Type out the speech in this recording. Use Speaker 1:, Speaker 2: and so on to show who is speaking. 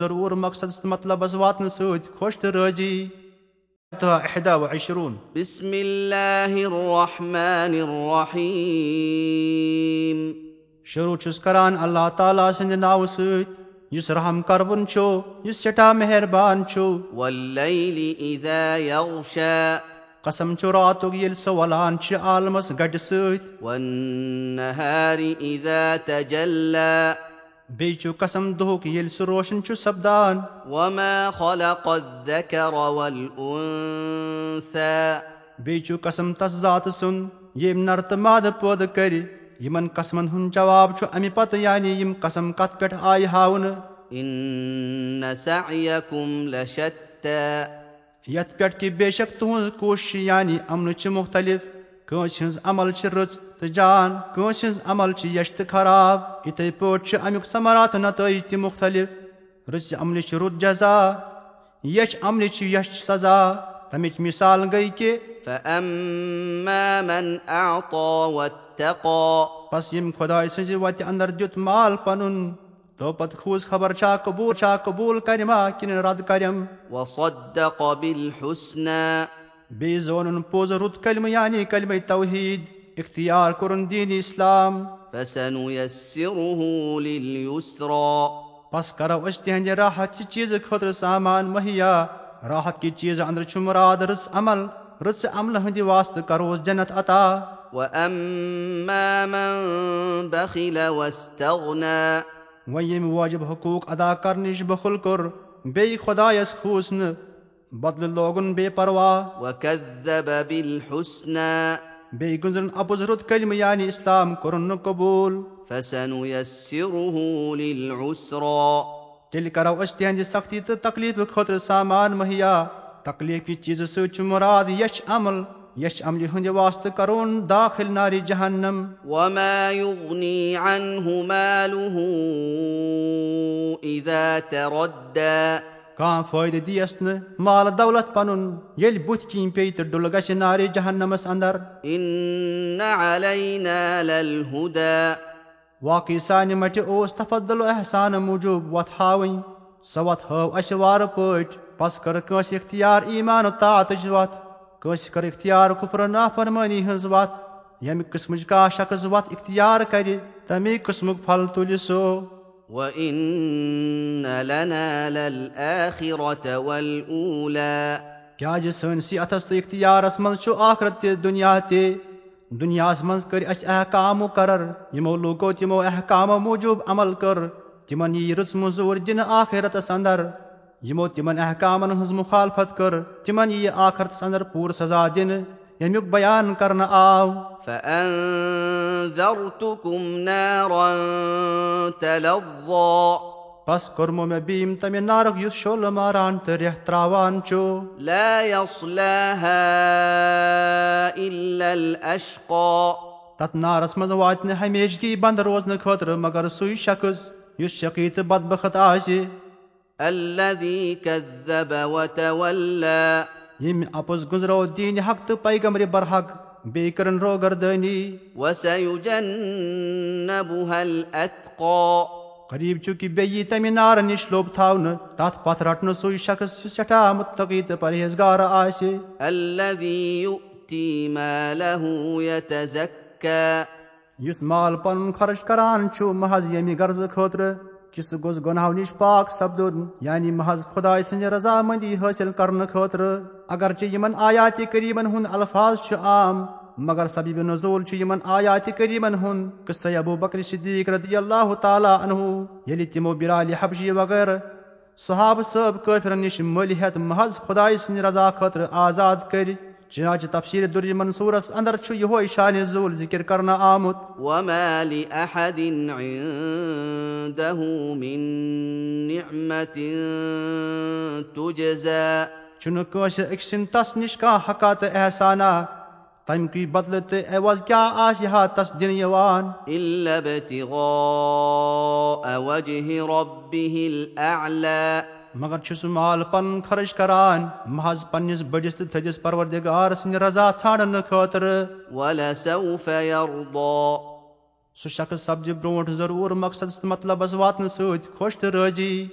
Speaker 1: ضروٗر مقصدس تہٕ مطلبس واتنہٕ سۭتۍ خۄش تہٕ رٲضی احدا و عشروٗن
Speaker 2: بسم الله الرحمن الرحيم.
Speaker 1: شروٗع چھُس کران اللہ تعالیٰ سٕنٛدِ ناوٕ سۭتۍ یُس رحم کربُن چھُ یُس سٮ۪ٹھاہ مہربان چھُ
Speaker 2: والليل إذا يغشى
Speaker 1: قسم چھُ راتُک ییٚلہِ سُہ وَلان چھِ عالمس گٹہِ سۭتۍ
Speaker 2: والنهار إذا تجلى
Speaker 1: بیٚیہِ چھُ قسم دُہُک ییٚلہِ سُہ روشن چھُ سپدان
Speaker 2: وما خلق الذكر والأنثى۔
Speaker 1: بیٚیہِ چھُ قسم تس ذاتہٕ سُنٛد ییٚمۍ نر تہٕ مادٕ پٲدٕ کرِ یِمن قسمن ہُنٛد جواب چھُ امہِ پتہٕ یعنی یِم قسم کتھ پٮ۪ٹھ آیہِ ہاونہٕ
Speaker 2: إن سعيكم لشتى۔
Speaker 1: یتھ پٮ۪ٹھ کہِ بے شک تُہنٛز کوٗشش یعنی امنہٕ چھِ مُختٔلِف کٲنٛسہِ ہٕنٛز عمل چھِ رٕژ تہٕ جان کٲنٛسہِ ہٕنٛز عمل چھِ یش تہٕ خراب یِتھٕے پٲٹھۍ چھُ امیُک ثمرات نتٲیج تہِ مُختٔلِف رٕژِ عملہِ چھُ رُت جزا یچھ عملہِ چھُ یش سزا تمِچ مِثال گٔے کہِ بس ییٚمۍ خۄداے سٕنٛزِ وتہِ انٛدر دیُت مال پنُن تو پتہٕ کھوٗژ خبر چھا قبوٗل چھا قبوٗل کرِما کِنہٕ رد
Speaker 2: بالحسنى
Speaker 1: بیٚیہِ زونُن پوٚز رُت کلمہٕ یعنی کلمے توحیٖد اختیار کوٚرُن دیٖنی اسلام بس کرو أسۍ تِہنٛدِ راحت چہِ چیٖزٕ خٲطرٕ سامان مہیا راحت کہِ چیٖزٕ انٛدر چھُ مُراد رٕژ عمل رٕژ عملہٕ ہٕنٛدِ واسطہٕ کروس جنت عطا.
Speaker 2: واما من بخل واستغنى.
Speaker 1: وۄنۍ ییٚمہِ واجب حقوٗق ادا کرنٕچ بخل کوٚر بیٚیہِ خۄدایس کھوٗژ نہٕ بدلہٕ لوگُن بے پرواہ
Speaker 2: وكذب بالحسنى
Speaker 1: بیٚیہِ گُزرن اپُز رُت کلمہٕ یعنی اسلام کوٚرُن نہٕ قبوٗل
Speaker 2: فسنيسره للعسرى
Speaker 1: تیٚلہِ کرو أسۍ تِہنٛدِ سختی تہٕ تکلیٖفہٕ خٲطرٕ سامان مہیا تکلیٖف کہِ چیٖزٕ سۭتۍ چھُ مُراد یچھ عمل یچھ عملہِ ہٕنٛدِ واسطہٕ کرون داخل نارِ جہنم
Speaker 2: وما يغني عنه ماله إذا تردى
Speaker 1: کانٛہہ فٲیدٕ دِیس نہٕ مال دولت پنُن ییٚلہِ بُتھِ کِنۍ پیٚیہِ تہٕ ڈُلہٕ گژھِ نارِ جہنمس انٛدر واقعی سانہِ مٹہِ اوس تفدل احسانہٕ موٗجوٗب وتھ ہاوٕنۍ سۄ وتھ ہٲو اسہِ وارٕ پٲٹھۍ بس کٔر کٲنٛسہِ اختیار ایٖمان طاتٕچ وتھ کٲنٛسہِ کٔر اختیار کُپرٕ نافرمٲنی ہٕنٛز وتھ ییٚمہِ قٕسمٕچ کانٛہہ شخص وتھ اختیار کیازِ سٲنسٕے اتھس تہٕ اختیارس منٛز چھُ آخرت تہِ دُنیا تہِ. دُنیاہس منٛز کٔرۍ اسہِ احکام مُقرر. یِمو لوٗکو تِمو احکامو موٗجوٗب عمل کٔر. تِمن یی رٕژ موٚزوٗر دِنہٕ آخرتس انٛدر یِمو تِمن احکامن ہٕنٛز مُخالفت کٔر. تِمن یی آخرتس انٛدر پوٗرٕ سزا دِنہٕ ییٚمیُک بیان کرنہٕ آو
Speaker 2: فأنذرتكم نارا تلظى.
Speaker 1: بس کوٚرمو مےٚ بیٖم تمہِ نارُک یُس شولہٕ ماران تہٕ رٮ۪تھ تراوان چھُ
Speaker 2: لا يصلاها إلا الأشقى.
Speaker 1: تتھ نارس منٛز واتہِ نہٕ ہمیشگی بنٛد روزنہٕ خٲطرٕ مگر سُے شخص یُس شقی تہٕ بدبخت آسہِ
Speaker 2: الذي كذب وتولى
Speaker 1: ییٚمہِ اپُز گُزرو دیٖنہِ حق تہٕ پیغمرِ برحق بیٚیہِ کٔرٕن روگردٲنی
Speaker 2: الأتقى
Speaker 1: قریٖب چھُ کہِ بیٚیہِ یی تمہِ نارٕ نِش لوٚب تھاونہٕ تتھ پتھ رٹنہٕ سُے شخص یُس سٮ۪ٹھاہ مُتقی تہٕ پرہیزگار آسہِ یُس مال پنُن خرٕچ کران چھُ محض ییٚمہِ غرضہٕ خٲطرٕ کہِ سُہ گوٚژھ گۄنہو نِش پاک سپدُن یعنی محض خۄداے سٕنٛزِ رضامنٛدی حٲصِل کرنہٕ خٲطرٕ اگرچہِ یِمن آیاتِ قریٖبن ہُنٛد الفاظ چھُ عام مگر سبیٖب نضوٗل چھُ یِمن آیاتِ قریٖبن ہُنٛد قصے ابوٗ بکر صدیٖق رضی اللہ تعالیٰ انہوٗ ییٚلہِ تِمو بِرالہِ حبشی وغٲرٕ صحابہٕ صٲب کٲفرن نِش مٔلۍ ہٮ۪تھ محض خۄداے سٕنٛدِ رضا خٲطرٕ آزاد کٔرۍ چِناچہِ تفصیٖل دُرِ منصوٗرس انٛدر چھُ یِہوے شانہِ زوٗل ذِکِر کرنہٕ آمُت
Speaker 2: وما لأحد عنده من نعمة تجزى.
Speaker 1: چھُنہٕ کٲنٛسہِ أکۍ سٕنٛدِ تس نِش کانٛہہ حقا تہٕ احسانا. تمکُے بدلہٕ تہٕ عوض کیٛاہ آسہِ ہا تس دِنہٕ یِوان.
Speaker 2: إلا ابتغاء وجه ربه الأعلى
Speaker 1: مگر چھُ سُہ مال پنُن خرٕچ کران محض پننِس بٔڑِس تہٕ تھٔدِس پروردِگار سٕنٛدِ رضا ژھانڈنہٕ خٲطرٕ سُہ شخص سپدِ برونٛٹھ ضروٗر مقصدس تہٕ مطلبس واتنہٕ سۭتۍ خۄش تہٕ رٲضی